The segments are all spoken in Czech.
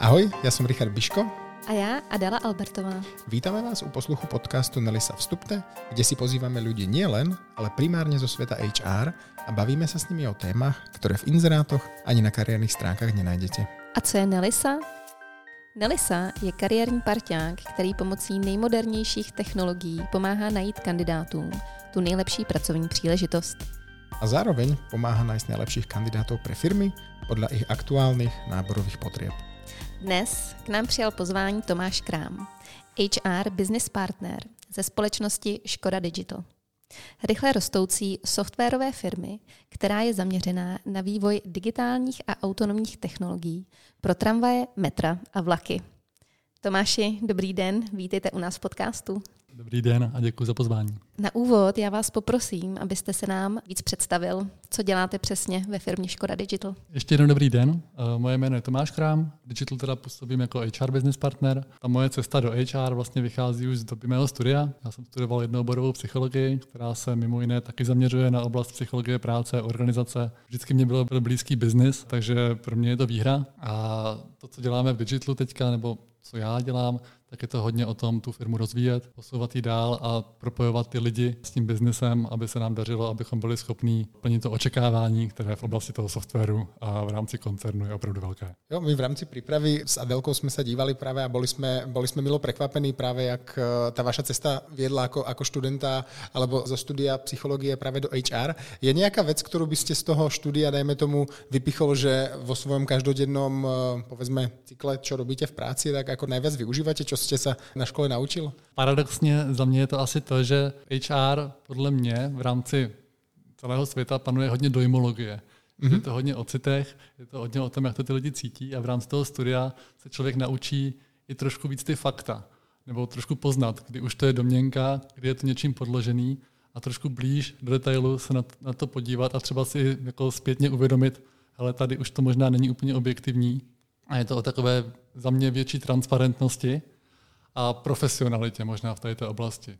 Ahoj, já jsem Richard Biško. A já Adela Albertová. Vítáme vás u posluchu podcastu Nelisa Vstupte, kde si pozýváme lidi nielen, ale primárně zo sveta HR a bavíme se s nimi o témach, které v inzerátoch ani na kariérních stránkách nenajdete. A co je Nelisa? Nelisa je kariérní parťák, který pomocí nejmodernějších technologií pomáhá najít kandidátům tu nejlepší pracovní příležitost. A zároveň pomáhá najít nejlepších kandidátů pre firmy podle ich aktuálních náborových potřeb. Dnes k nám přijal pozvání Tomáš Krám, HR Business Partner ze společnosti Škoda Digital. Rychle rostoucí softwarové firmy, která je zaměřená na vývoj digitálních a autonomních technologií pro tramvaje, metra a vlaky. Tomáši, dobrý den, vítejte u nás v podcastu. Dobrý den a děkuji za pozvání. Na úvod já vás poprosím, abyste se nám víc představil, co děláte přesně ve firmě Škoda Digital. Ještě jednou dobrý den. Eh, moje jméno je Tomáš Krám, Digital teda působím jako HR business partner. A moje cesta do HR vlastně vychází už z doby mého studia. Já jsem studoval jednooborovou psychologii, která se mimo jiné taky zaměřuje na oblast psychologie práce, organizace. Vždycky mě bylo, byl blízký biznis, takže pro mě je to výhra. A to, co děláme v Digitalu teďka, nebo co já dělám, tak je to hodně o tom tu firmu rozvíjet, posouvat ji dál a propojovat ty lidi s tím biznesem, aby se nám dařilo, abychom byli schopní plnit to očekávání, které v oblasti toho softwaru a v rámci koncernu je opravdu velké. Jo, my v rámci přípravy s Adelkou jsme se dívali právě a byli jsme, byli jsme milo překvapení právě, jak eh, ta vaša cesta viedla jako, jako studenta alebo zo studia psychologie právě do HR. Je nějaká věc, kterou byste z toho studia, dajme tomu, vypichol, že vo svém každodennom, eh, povedzme, cykle, čo robíte v práci, tak jako nejvíc využíváte, čo jste se na škole naučil? Paradoxně za mě je to asi to, že HR podle mě v rámci celého světa panuje hodně dojmologie. Mm-hmm. Je to hodně o citech, je to hodně o tom, jak to ty lidi cítí a v rámci toho studia se člověk naučí i trošku víc ty fakta, nebo trošku poznat, kdy už to je domněnka, kdy je to něčím podložený a trošku blíž do detailu se na, na to podívat a třeba si jako zpětně uvědomit, ale tady už to možná není úplně objektivní a je to o takové za mě větší transparentnosti a profesionalitě možná v této oblasti.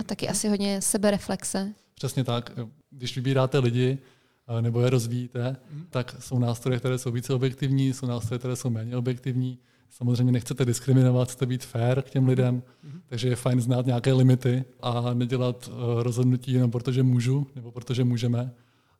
A taky asi hodně sebereflexe. Přesně tak. Když vybíráte lidi eh, nebo je rozvíjíte, tak jsou nástroje, které jsou více objektivní, jsou nástroje, které jsou méně objektivní. Samozřejmě nechcete diskriminovat, chcete být fair k těm lidem, takže je fajn znát nějaké limity a nedělat eh, rozhodnutí jenom protože můžu nebo protože můžeme,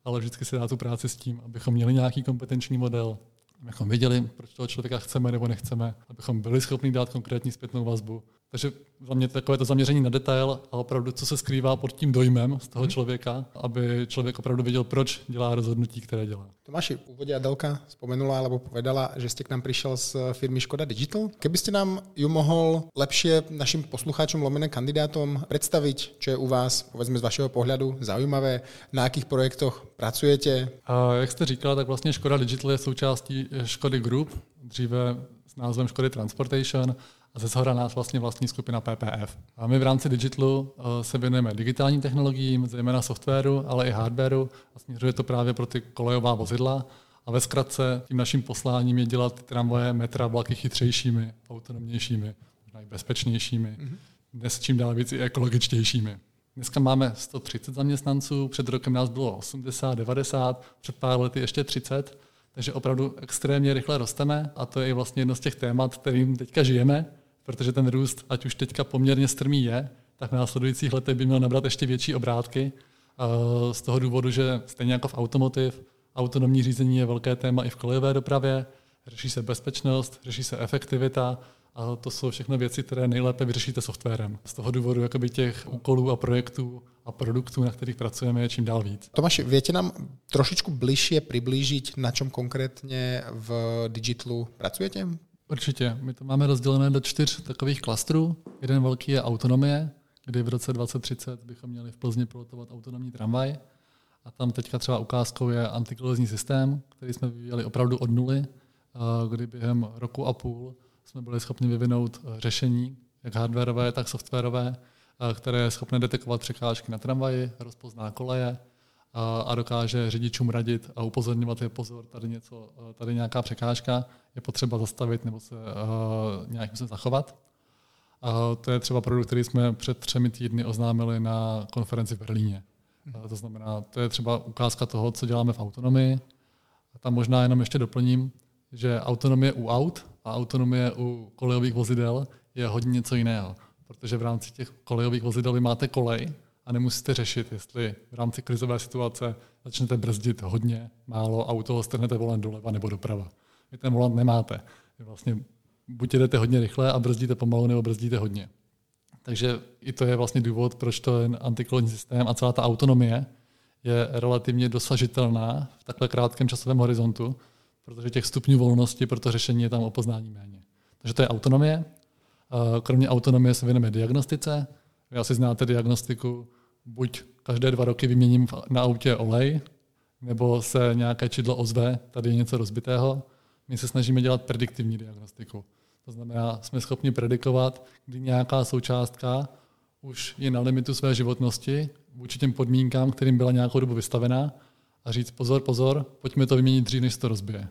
ale vždycky si dát tu práci s tím, abychom měli nějaký kompetenční model, abychom věděli, proč toho člověka chceme nebo nechceme, abychom byli schopni dát konkrétní zpětnou vazbu. Takže za mě takové to zaměření na detail a opravdu, co se skrývá pod tím dojmem z toho mhm. člověka, aby člověk opravdu věděl, proč dělá rozhodnutí, které dělá. Tomáši, v úvodě Adelka spomenula alebo povedala, že jste k nám přišel z firmy Škoda Digital. Kdybyste nám ju mohl lepšie našim posluchačům, lomené kandidátům představit, co je u vás, povedzme z vašeho pohledu, zaujímavé, na jakých projektoch pracujete? A jak jste říkal, tak vlastně Škoda Digital je součástí Škody Group, dříve s názvem Škody Transportation a ze zhora nás vlastně vlastní skupina PPF. A my v rámci Digitalu eh, se věnujeme digitálním technologiím, zejména softwaru, ale i hardwaru a směřuje to právě pro ty kolejová vozidla. A ve zkratce tím naším posláním je dělat ty tramvaje, metra, vlaky chytřejšími, autonomnějšími, možná i bezpečnějšími, mm-hmm. dnes čím dál víc i ekologičtějšími. Dneska máme 130 zaměstnanců, před rokem nás bylo 80, 90, před pár lety ještě 30, takže opravdu extrémně rychle rosteme a to je i vlastně jedno z těch témat, kterým teďka žijeme protože ten růst, ať už teďka poměrně strmý je, tak v následujících letech by měl nabrat ještě větší obrátky. Z toho důvodu, že stejně jako v automotiv, autonomní řízení je velké téma i v kolejové dopravě, řeší se bezpečnost, řeší se efektivita, a to jsou všechno věci, které nejlépe vyřešíte softwarem. Z toho důvodu jakoby těch úkolů a projektů a produktů, na kterých pracujeme, je čím dál víc. Tomáš, větě nám trošičku bližšie přiblížit, na čem konkrétně v Digitalu pracujete? Určitě. My to máme rozdělené do čtyř takových klastrů. Jeden velký je autonomie, kdy v roce 2030 bychom měli v Plzni pilotovat autonomní tramvaj. A tam teďka třeba ukázkou je antikolizní systém, který jsme vyvíjeli opravdu od nuly, kdy během roku a půl jsme byli schopni vyvinout e, řešení, jak hardwareové, tak softwarové, které je schopné detekovat překážky na tramvaji, rozpozná koleje, a dokáže řidičům radit a upozorňovat je pozor, tady, něco, tady nějaká překážka, je potřeba zastavit nebo se uh, nějakým se zachovat. A to je třeba produkt, který jsme před třemi týdny oznámili na konferenci v Berlíně. A to znamená, to je třeba ukázka toho, co děláme v autonomii. A tam možná jenom ještě doplním, že autonomie u aut a autonomie u kolejových vozidel je hodně něco jiného. Protože v rámci těch kolejových vozidel vy máte kolej a nemusíte řešit, jestli v rámci krizové situace začnete brzdit hodně, málo, auto strhnete volant doleva nebo doprava. Vy ten volant nemáte. Vy vlastně buď jdete hodně rychle a brzdíte pomalu, nebo brzdíte hodně. Takže i to je vlastně důvod, proč to je antikolonní systém a celá ta autonomie je relativně dosažitelná v takhle krátkém časovém horizontu, protože těch stupňů volnosti pro to řešení je tam o poznání méně. Takže to je autonomie. Kromě autonomie se věnujeme diagnostice. Vy asi znáte diagnostiku, buď každé dva roky vyměním na autě olej, nebo se nějaké čidlo ozve, tady je něco rozbitého. My se snažíme dělat prediktivní diagnostiku. To znamená, jsme schopni predikovat, kdy nějaká součástka už je na limitu své životnosti vůči těm podmínkám, kterým byla nějakou dobu vystavená a říct pozor, pozor, pojďme to vyměnit dřív, než se to rozbije.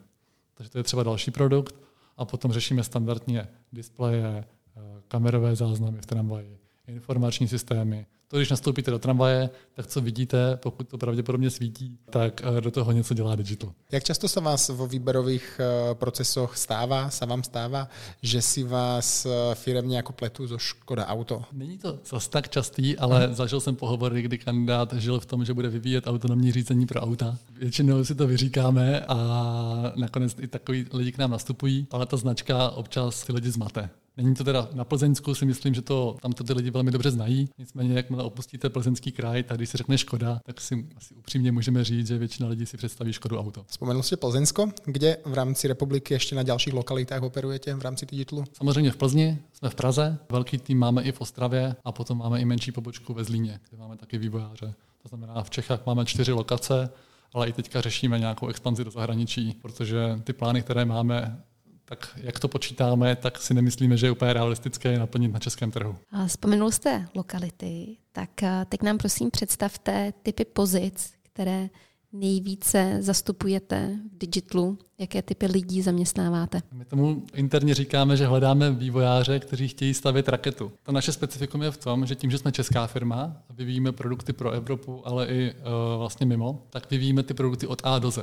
Takže to je třeba další produkt a potom řešíme standardně displeje, eh, kamerové záznamy v tramvaji, informační systémy, to, když nastoupíte do tramvaje, tak co vidíte, pokud to pravděpodobně svítí, tak eh, do toho něco dělá digital. Jak často se vás vo výberových eh, procesoch stává, se vám stává, že si vás eh, firmně jako pletu zo Škoda Auto? Není to zas tak častý, ale hmm. zažil jsem pohovory, kdy kandidát žil v tom, že bude vyvíjet autonomní řízení pro auta. Většinou si to vyříkáme a nakonec i takový lidi k nám nastupují, ale ta značka občas ty lidi zmate. Není to teda na Plzeňsku, si myslím, že to tam ty lidi velmi dobře znají. Nicméně, jakmile opustíte plzeňský kraj, tak když se řekne Škoda, tak si asi upřímně můžeme říct, že většina lidí si představí Škodu auto. Vzpomenul jste Plzeňsko, kde v rámci republiky ještě na dalších lokalitách operujete v rámci titulu? Samozřejmě v Plzni, jsme v Praze, velký tým máme i v Ostravě a potom máme i menší pobočku ve Zlíně, kde máme taky vývojáře. To znamená, v Čechách máme čtyři lokace, ale i teďka řešíme nějakou expanzi do zahraničí, protože ty plány, které máme, tak jak to počítáme, tak si nemyslíme, že je úplně realistické naplnit na českém trhu. Vzpomenul jste lokality, tak eh, teď nám prosím představte typy pozic, které nejvíce zastupujete v digitlu? Jaké typy lidí zaměstnáváte? My tomu interně říkáme, že hledáme vývojáře, kteří chtějí stavět raketu. To naše specifikum je v tom, že tím, že jsme česká firma a vyvíjíme produkty pro Evropu, ale i uh, vlastně mimo, tak vyvíjíme ty produkty od A do Z.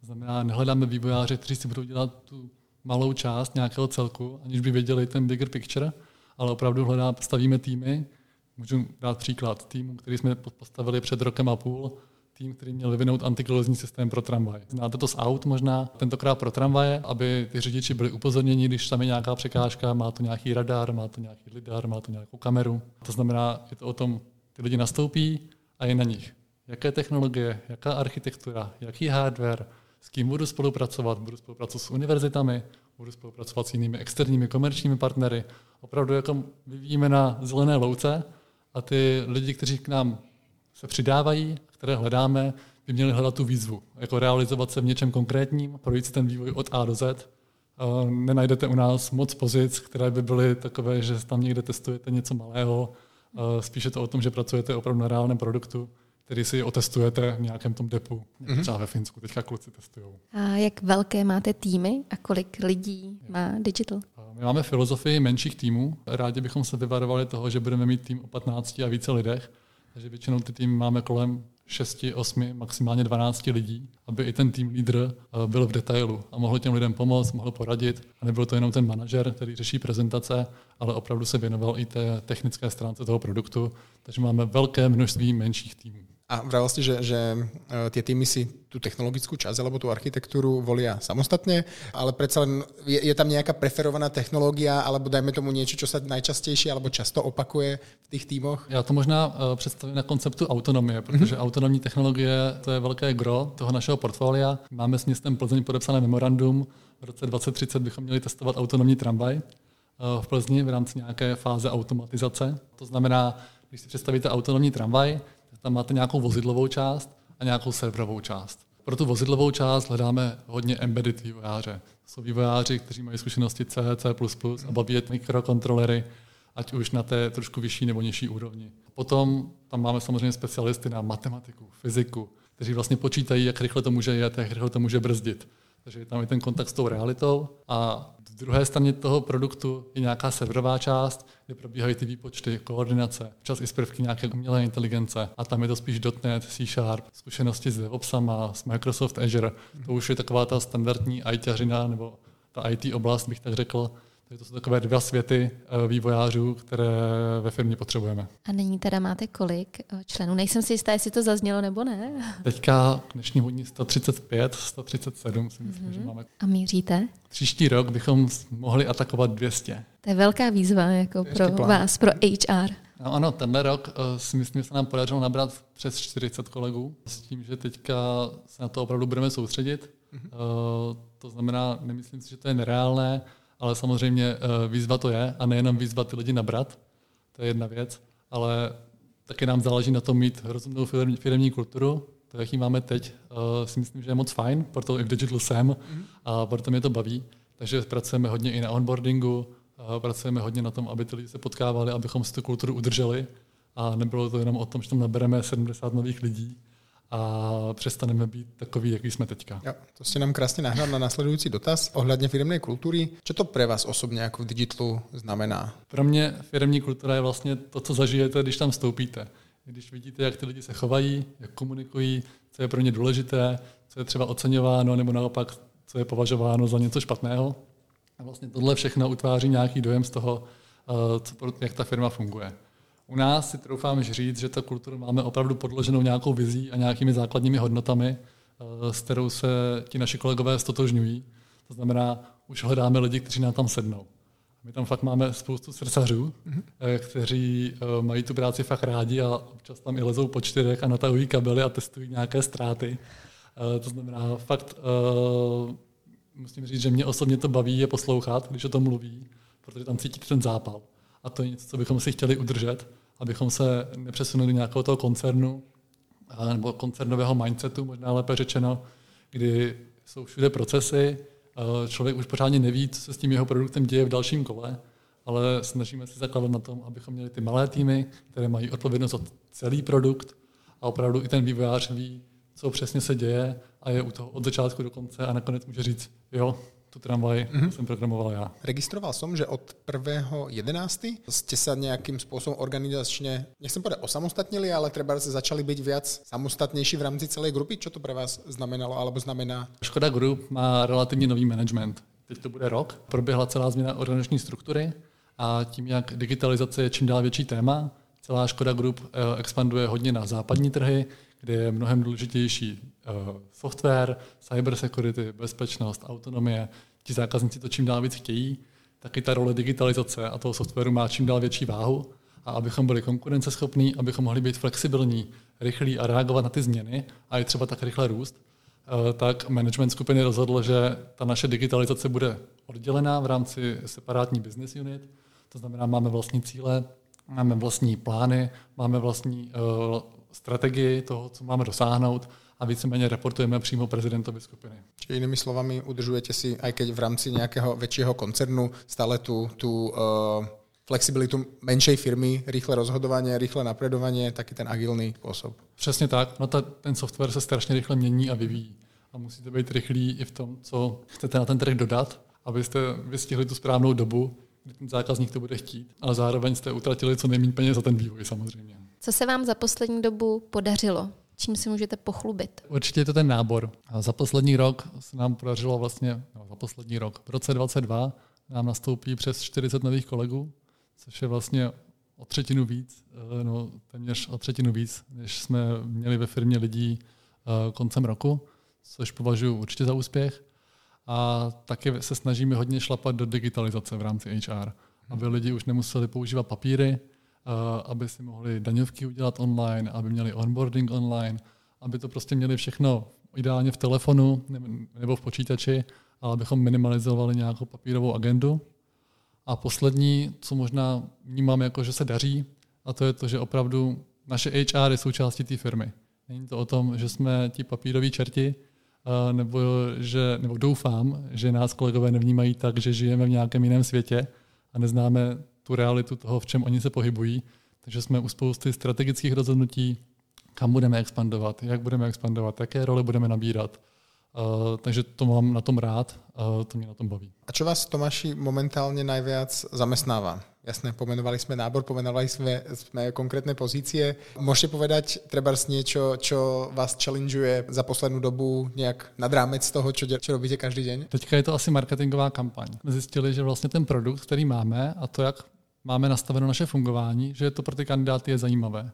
To znamená, nehledáme vývojáře, kteří si budou dělat tu malou část nějakého celku, aniž by věděli ten bigger picture, ale opravdu hledá, stavíme týmy. Můžu dát příklad týmu, který jsme postavili před rokem a půl, tým, který měl vyvinout antikolizní systém pro tramvaj. Znáte to z aut možná, tentokrát pro tramvaje, aby ty řidiči byli upozorněni, když tam je nějaká překážka, má to nějaký radar, má to nějaký lidar, má to nějakou kameru. To znamená, je to o tom, ty lidi nastoupí a je na nich. Jaké technologie, jaká architektura, jaký hardware, s kým budu spolupracovat. Budu spolupracovat s univerzitami, budu spolupracovat s jinými externími komerčními partnery. Opravdu jako vyvíjíme na zelené louce a ty lidi, kteří k nám se přidávají, které hledáme, by měli hledat tu výzvu, jako realizovat se v něčem konkrétním, projít ten vývoj od A do Z. Nenajdete u nás moc pozic, které by byly takové, že tam někde testujete něco malého, spíše to o tom, že pracujete opravdu na reálném produktu který si otestujete v nějakém tom depu. Mm-hmm. Třeba ve Finsku teďka kluci testují. A jak velké máte týmy a kolik lidí má Digital? My máme filozofii menších týmů. Rádi bychom se vyvarovali toho, že budeme mít tým o 15 a více lidech. Takže většinou ty týmy máme kolem 6, 8, maximálně 12 lidí, aby i ten tým lídr eh, byl v detailu a mohl těm lidem pomoct, mohl poradit. A nebyl to jenom ten manažer, který řeší prezentace, ale opravdu se věnoval i té technické stránce toho produktu. Takže máme velké množství menších týmů. A vravel ste, že, že e, tie týmy si tú technologickú časť alebo tú architektúru volia samostatne, ale predsa len je, je tam nejaká preferovaná technológia alebo dajme tomu niečo, čo sa najčastejšie alebo často opakuje v tých týmoch? Já to možná uh, představím na konceptu autonomie, protože mm-hmm. autonomní technologie to je velké gro toho našeho portfolia. Máme s městem Plzeň podepsané memorandum. V roce 2030 bychom měli testovat autonomní tramvaj uh, v Plzni v rámci nějaké fáze automatizace. To znamená, když si představíte autonomní tramvaj, tam máte nějakou vozidlovou část a nějakou serverovou část. Pro tu vozidlovou část hledáme hodně embedded vývojáře. Jsou vývojáři, kteří mají zkušenosti C, C++ a baví mikrokontrolery, ať už na té trošku vyšší nebo nižší úrovni. Potom tam máme samozřejmě specialisty na matematiku, fyziku, kteří vlastně počítají, jak rychle to může jet, jak rychle to může brzdit. Takže je tam i ten kontakt s tou realitou. A druhé straně toho produktu je nějaká serverová část, kde probíhají ty výpočty, koordinace, čas i z prvky nějaké umělé inteligence. A tam je to spíš .NET, C Sharp, zkušenosti s DevOpsama, s Microsoft Azure. To už je taková ta standardní ITařina nebo ta IT oblast, bych tak řekl, takže to jsou takové dva světy eh, vývojářů, které ve firmě potřebujeme. A nyní teda máte kolik eh, členů? Nejsem si jistá, jestli to zaznělo nebo ne. Teďka k dnešnímu dní 135, 137 si myslím, mm-hmm. že máme. A míříte? Příští rok bychom mohli atakovat 200. To je velká výzva jako pro plán. vás, pro HR. No ano, tenhle rok uh, si myslím, že se nám podařilo nabrat přes 40 kolegů, s tím, že teďka se na to opravdu budeme soustředit. Mm-hmm. To znamená, nemyslím si, že to je nereálné, ale samozřejmě uh, výzva to je a nejenom výzva ty lidi nabrat, to je jedna věc, ale taky nám záleží na tom mít rozumnou firmní kulturu, to, jaký máme teď, uh, si myslím, že je moc fajn, proto i v Digital jsem a proto mě to baví. Takže pracujeme hodně i na onboardingu, pracujeme hodně na tom, aby ty lidi se potkávali, abychom si tu kulturu udrželi a nebylo to jenom o tom, že tam nabereme 70 nových lidí a přestaneme být takový, jaký jsme teďka. Jo, to jste nám krásně nahrál na následující dotaz ohledně firmní kultury. Co to pro vás osobně jako v digitalu znamená? Pro mě firmní kultura je vlastně to, co zažijete, když tam vstoupíte. Když vidíte, jak ty lidi se chovají, jak komunikují, co je pro ně důležité, co je třeba oceňováno, nebo naopak, co je považováno za něco špatného, a vlastně tohle všechno utváří nějaký dojem z toho, eh, jak ta firma funguje. U nás si troufám říct, že ta kulturu máme opravdu podloženou nějakou vizí a nějakými základními hodnotami, eh, s kterou se ti naši kolegové stotožňují. To znamená, už hledáme lidi, kteří nám tam sednou. My tam fakt máme spoustu srdcařů, mm-hmm. kteří mají tu práci fakt rádi a občas tam i lezou po čtyřech a natahují kabely a testují nějaké ztráty. To znamená, fakt musím říct, že mě osobně to baví je poslouchat, když o tom mluví, protože tam cítíte ten zápal. A to je něco, co bychom si chtěli udržet, abychom se nepřesunuli do nějakého toho koncernu, nebo koncernového mindsetu, možná lépe řečeno, kdy jsou všude procesy, člověk už pořádně neví, co se s tím jeho produktem děje v dalším kole, ale snažíme se zakládat na tom, abychom měli ty malé týmy, které mají odpovědnost za celý produkt a opravdu i ten vývojář ví, co přesně se děje a je u toho od začátku do konce a nakonec může říct, jo, tu tramvaj mm-hmm. jsem programoval já. Registroval jsem, že od 1.11. jste se nějakým způsobem organizačně, nechcem povedať osamostatnili, ale třeba se začali být víc samostatnější v rámci celé grupy. Co to pro vás znamenalo alebo znamená? Škoda Group má relativně nový management. Teď to bude rok. Proběhla celá změna organizační struktury a tím, jak digitalizace je čím dál větší téma, celá Škoda Group eh, expanduje hodně na západní trhy, kde je mnohem důležitější software, cyber security, bezpečnost, autonomie. Ti zákazníci to čím dál víc chtějí, taky ta role digitalizace a toho softwaru má čím dál větší váhu. A abychom byli konkurenceschopní, abychom mohli být flexibilní, rychlí a reagovat na ty změny a i třeba tak rychle růst, eh, tak management skupiny rozhodl, že ta naše digitalizace bude oddělená v rámci separátní business unit. To znamená, máme vlastní cíle, máme vlastní plány, máme vlastní uh, strategii toho, co máme dosáhnout a víceméně reportujeme přímo prezidentovi skupiny. Čiže jinými slovami, udržujete si, aj keď v rámci nějakého většího koncernu, stále tu, tu uh, flexibilitu menšej firmy, rychlé rozhodování, rychlé napredování, taky ten agilný způsob. Přesně tak. No ta, ten software se strašně rychle mění a vyvíjí. A musíte být rychlí i v tom, co chcete na ten trh dodat, abyste vystihli tu správnou dobu, kdy ten zákazník to bude chtít, ale zároveň jste utratili co nejméně peněz za ten vývoj samozřejmě. Co se vám za poslední dobu podařilo? Čím si můžete pochlubit? Určitě je to ten nábor. A za poslední rok se nám podařilo vlastně, no, za poslední rok, v roce 2022 nám nastoupí přes 40 nových kolegů, což je vlastně o třetinu víc, eh, no téměř o třetinu víc, než jsme měli ve firmě lidí eh, koncem roku, což považuji určitě za úspěch. A taky se snažíme hodně šlapat do digitalizace v rámci HR, aby lidi už nemuseli používat papíry, aby si mohli daňovky udělat online, aby měli onboarding online, aby to prostě měli všechno ideálně v telefonu nebo v počítači, ale abychom minimalizovali nějakou papírovou agendu. A poslední, co možná vnímám jako, že se daří, a to je to, že opravdu naše HR je součástí té firmy. Není to o tom, že jsme ti papíroví čerti, nebo, že, nebo doufám, že nás kolegové nevnímají tak, že žijeme v nějakém jiném světě a neznáme tu realitu toho, v čem oni se pohybují. Takže jsme u spousty strategických rozhodnutí, kam budeme expandovat, jak budeme expandovat, jaké role budeme nabírat. Uh, takže to mám na tom rád, uh, to mě na tom baví. A co vás, Tomáši, momentálně nejvíc zaměstnává? Jasné, pomenovali sme nábor, pomenovali sme, sme konkrétne pozície. Môžete povedať trebárs niečo, čo vás challengeuje za poslednú dobu nějak nad rámec toho, čo, čo robíte každý den? Teďka je to asi marketingová kampaň. Zjistili, že vlastně ten produkt, který máme a to, jak máme nastaveno naše fungování, že to pro ty kandidáty je zajímavé.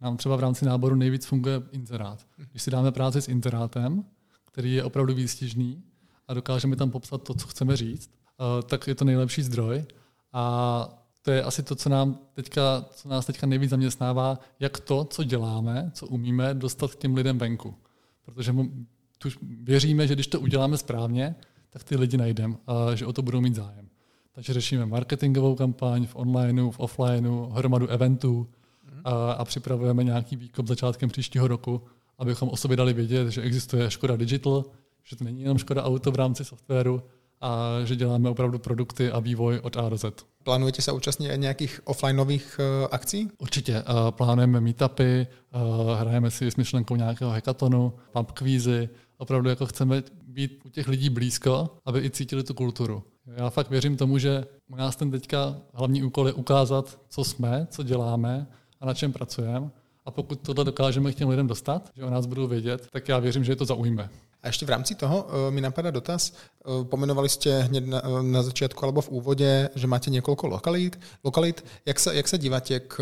Nám třeba v rámci náboru nejvíc funguje inzerát. Když si dáme práci s inzerátem, který je opravdu výstižný a dokážeme tam popsat to, co chceme říct, eh, tak je to nejlepší zdroj. A to je asi to, co, nám teďka, co nás teďka nejvíc zaměstnává, jak to, co děláme, co umíme, dostat k těm lidem venku. Protože tu věříme, že když to uděláme správně, tak ty lidi najdeme a že o to budou mít zájem. Takže řešíme marketingovou kampaň v onlineu, v offlineu, hromadu eventů a, a připravujeme nějaký výkop začátkem příštího roku, abychom o sobě dali vědět, že existuje Škoda Digital, že to není jenom Škoda Auto v rámci softwaru, a že děláme opravdu produkty a vývoj od A do Z. Plánujete se účastnit nějakých offlineových uh, akcí? Určitě. Uh, plánujeme meetupy, uh, hrajeme si s myšlenkou nějakého hackathonu, pub kvízy. Opravdu jako chceme být u těch lidí blízko, aby i cítili tu kulturu. Já fakt věřím tomu, že u nás ten teďka hlavní úkol je ukázat, co jsme, co děláme a na čem pracujeme. A pokud tohle dokážeme k těm lidem dostat, že o nás budou vědět, tak já věřím, že je to zaujme. A ještě v rámci toho uh, mi napadá dotaz. Uh, pomenovali jste hned na, uh, na začátku alebo v úvodě, že máte několik lokalit. lokalit. Jak, se, jak se díváte k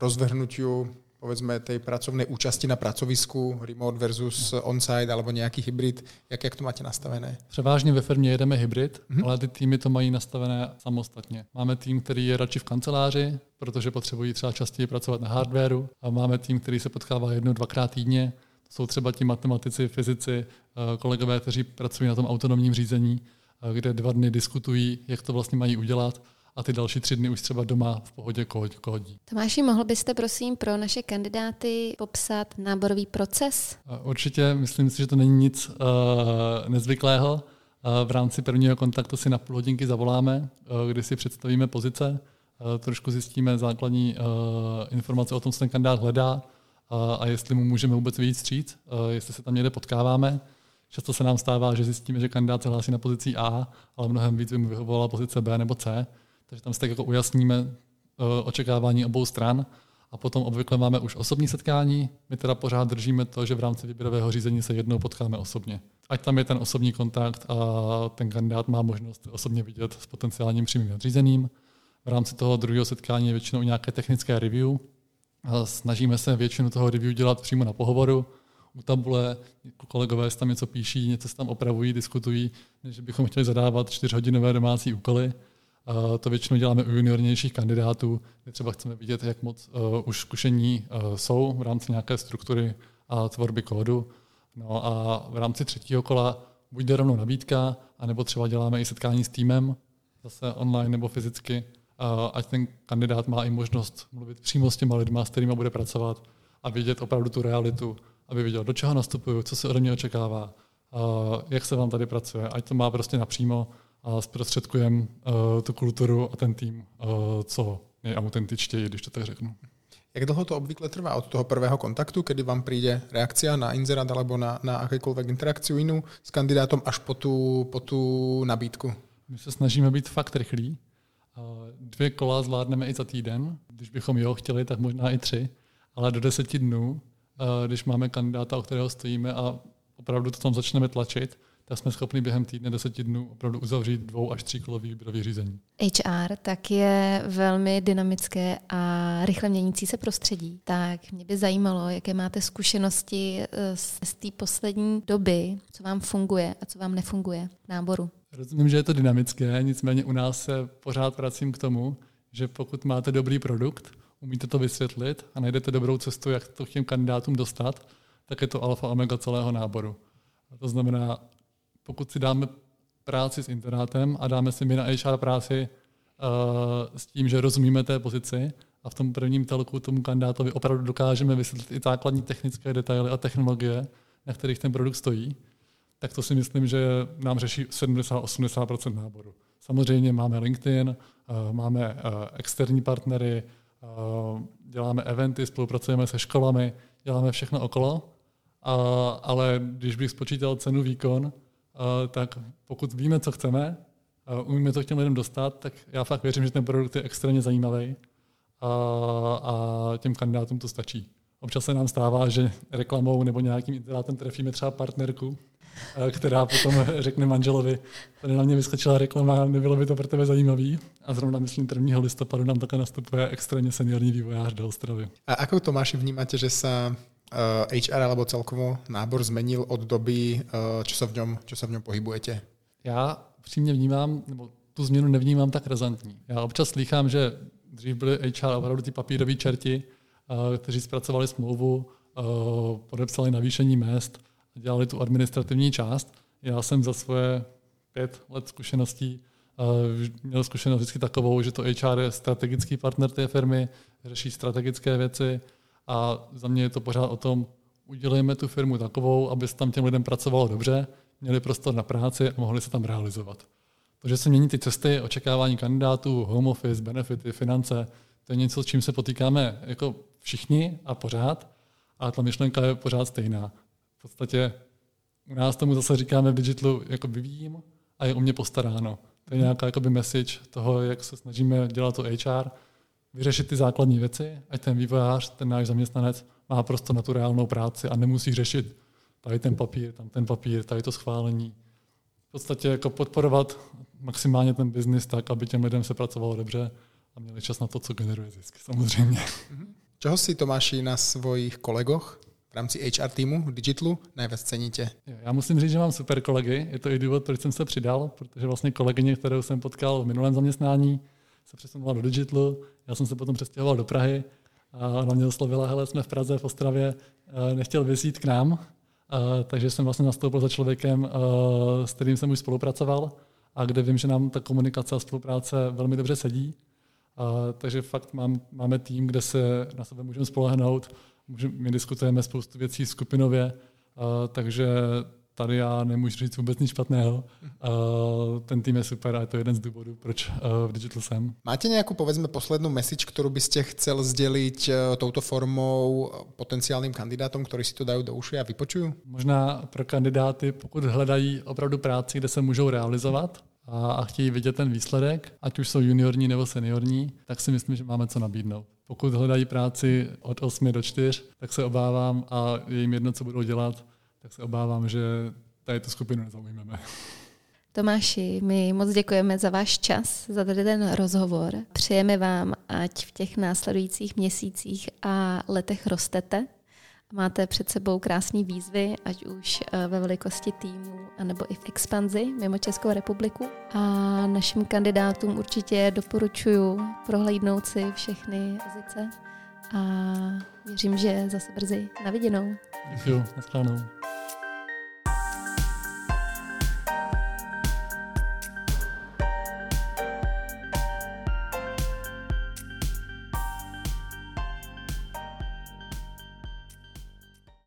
rozvrhnutiu povedzme tej pracovnej účasti na pracovisku, remote versus on-site alebo nějaký hybrid, jak, jak to máte nastavené? Převážně ve firmě jedeme hybrid, mm-hmm. ale ty týmy to mají nastavené samostatně. Máme tým, který je radši v kanceláři, protože potřebují třeba častěji pracovat na hardwareu a máme tým, který se potkává jednou, dvakrát týdně, jsou třeba ti matematici, fyzici, eh, kolegové, kteří pracují na tom autonomním řízení, eh, kde dva dny diskutují, jak to vlastně mají udělat a ty další tři dny už třeba doma v pohodě kódí. Tomáši, mohl byste prosím pro naše kandidáty popsat náborový proces? Určitě, myslím si, že to není nic uh, nezvyklého. Uh, v rámci prvního kontaktu si na půl hodinky zavoláme, uh, kdy si představíme pozice, uh, trošku zjistíme základní uh, informace o tom, co ten kandidát hledá, a jestli mu můžeme vůbec vyjít stříc, jestli se tam někde potkáváme. Často se nám stává, že zjistíme, že kandidát se hlásí na pozici A, ale mnohem víc by mu vyhovovala pozice B nebo C. Takže tam si tak jako ujasníme očekávání obou stran a potom obvykle máme už osobní setkání. My teda pořád držíme to, že v rámci výběrového řízení se jednou potkáme osobně. Ať tam je ten osobní kontakt a ten kandidát má možnost osobně vidět s potenciálním přímým nadřízeným. V rámci toho druhého setkání je většinou nějaké technické review, Snažíme se většinu toho review dělat přímo na pohovoru, u tabule, kolegové si tam něco píší, něco se tam opravují, diskutují, než bychom chtěli zadávat čtyřhodinové domácí úkoly. To většinou děláme u juniornějších kandidátů, kde třeba chceme vidět, jak moc uh, už zkušení uh, jsou v rámci nějaké struktury a tvorby kódu. No a v rámci třetího kola buď jde rovnou nabídka, anebo třeba děláme i setkání s týmem, zase online nebo fyzicky, ať ten kandidát má i možnost mluvit přímo s těma lidma, s kterými bude pracovat a vidět opravdu tu realitu, aby viděl, do čeho nastupuju, co se ode mě očekává, jak se vám tady pracuje, ať to má prostě napřímo a zprostředkujeme tu kulturu a ten tým co nejautentičtěji, když to tak řeknu. Jak dlouho to obvykle trvá od toho prvého kontaktu, kdy vám přijde reakcia na inzerát alebo na, na jakékoliv interakci jinou s kandidátem až po tu, po tu nabídku? My se snažíme být fakt rychlí, Dvě kola zvládneme i za týden, když bychom jo chtěli, tak možná i tři, ale do deseti dnů, když máme kandidáta, o kterého stojíme a opravdu to tam začneme tlačit, tak jsme schopni během týdne, deseti dnů opravdu uzavřít dvou až kolový výběrový řízení. HR tak je velmi dynamické a rychle měnící se prostředí. Tak mě by zajímalo, jaké máte zkušenosti eh, z té poslední doby, co vám funguje a co vám nefunguje v náboru. Rozumím, že je to dynamické, nicméně u nás se pořád vracím k tomu, že pokud máte dobrý produkt, umíte to vysvětlit a najdete dobrou cestu, jak to k těm kandidátům dostat, tak je to alfa omega celého náboru. A to znamená, pokud si dáme práci s internátem a dáme si my na HR práci uh, s tím, že rozumíme té pozici a v tom prvním telku tomu kandidátovi opravdu dokážeme vysvětlit i základní technické detaily a technologie, na kterých ten produkt stojí, tak to si myslím, že nám řeší 70-80 náboru. Samozřejmě máme LinkedIn, uh, máme uh, externí partnery, děláme eventy, spolupracujeme se školami, děláme všechno okolo, ale když bych spočítal cenu výkon, tak pokud víme, co chceme umíme to k těm lidem dostat, tak já fakt věřím, že ten produkt je extrémně zajímavý a, a těm kandidátům to stačí. Občas se nám stává, že reklamou nebo nějakým interátem trefíme třeba partnerku, eh, která potom řekne manželovi, tady na mě vyskočila reklama, nebylo by to pro tebe zajímavý. A zrovna myslím 1. listopadu nám také nastupuje extrémně seniorní vývojář do Ostravy. A ako Tomáši vnímáte, že se HR eh, alebo celkovo nábor zmenil od doby, eh, čo se v něm, čo se v něm pohybujete? Já přímě vnímám, nebo tu změnu nevnímám tak razantní. Já občas slychám, že dřív byly HR opravdu ty papírové čerti, eh, kteří zpracovali smlouvu, eh, podepsali navýšení mest, dělali tu administrativní část. Já jsem za svoje pět let zkušeností eh, měl zkušenost vždycky takovou, že to HR je strategický partner té firmy, řeší strategické věci a za mě je to pořád o tom, udělejme tu firmu takovou, aby se tam těm lidem pracovalo dobře, měli prostor na práci a mohli se tam realizovat. To, že se mění ty cesty, očekávání kandidátů, home office, benefity, finance, to je něco, s čím se potýkáme jako všichni a pořád, a ta myšlenka je pořád stejná. V podstatě u nás tomu zase říkáme v digitalu, jako vyvíjím a je o mě postaráno. To je nějaká jakoby message toho, jak se snažíme dělat to HR, vyřešit ty základní věci, ať ten vývojář, ten náš zaměstnanec má prostě na tu reálnou práci a nemusí řešit tady ten papír, tam ten papír, tady to schválení. V podstatě jako podporovat maximálně ten biznis tak, aby těm lidem se pracovalo dobře a měli čas na to, co generuje zisk, samozřejmě. Mhm. Čeho si Tomáši na svojich kolegoch v rámci HR týmu Digitlu nejvíc ceníte? Já musím říct, že mám super kolegy. Je to i důvod, proč jsem se přidal, protože vlastně kolegyně, kterou jsem potkal v minulém zaměstnání, se přesunula do Digitlu. Já jsem se potom přestěhoval do Prahy a ona mě oslovila, hele, jsme v Praze, v Ostravě, nechtěl vysít k nám, takže jsem vlastně nastoupil za člověkem, s kterým jsem už spolupracoval a kde vím, že nám ta komunikace a spolupráce velmi dobře sedí. takže fakt mám, máme tým, kde se na sebe můžeme spolehnout, my diskutujeme spoustu věcí skupinově, takže tady já nemůžu říct vůbec nic špatného. Ten tým je super a je to jeden z důvodů, proč v Digital jsem. Máte nějakou, povedzme, poslednou message, kterou byste chcel sdělit touto formou potenciálním kandidátům, kteří si to dají do uši a vypočují? Možná pro kandidáty, pokud hledají opravdu práci, kde se můžou realizovat, a, chtějí vidět ten výsledek, ať už jsou juniorní nebo seniorní, tak si myslím, že máme co nabídnout. Pokud hledají práci od 8 do 4, tak se obávám a je jim jedno, co budou dělat, tak se obávám, že tady tu skupinu nezaujmeme. Tomáši, my moc děkujeme za váš čas, za tady ten rozhovor. Přejeme vám, ať v těch následujících měsících a letech rostete. Máte před sebou krásné výzvy, ať už eh, ve velikosti týmu, anebo i v expanzi mimo Českou republiku. A našim kandidátům určitě doporučuji prohlídnout si všechny jazyce a věřím, že zase brzy na viděnou. Děkuji, nashledanou.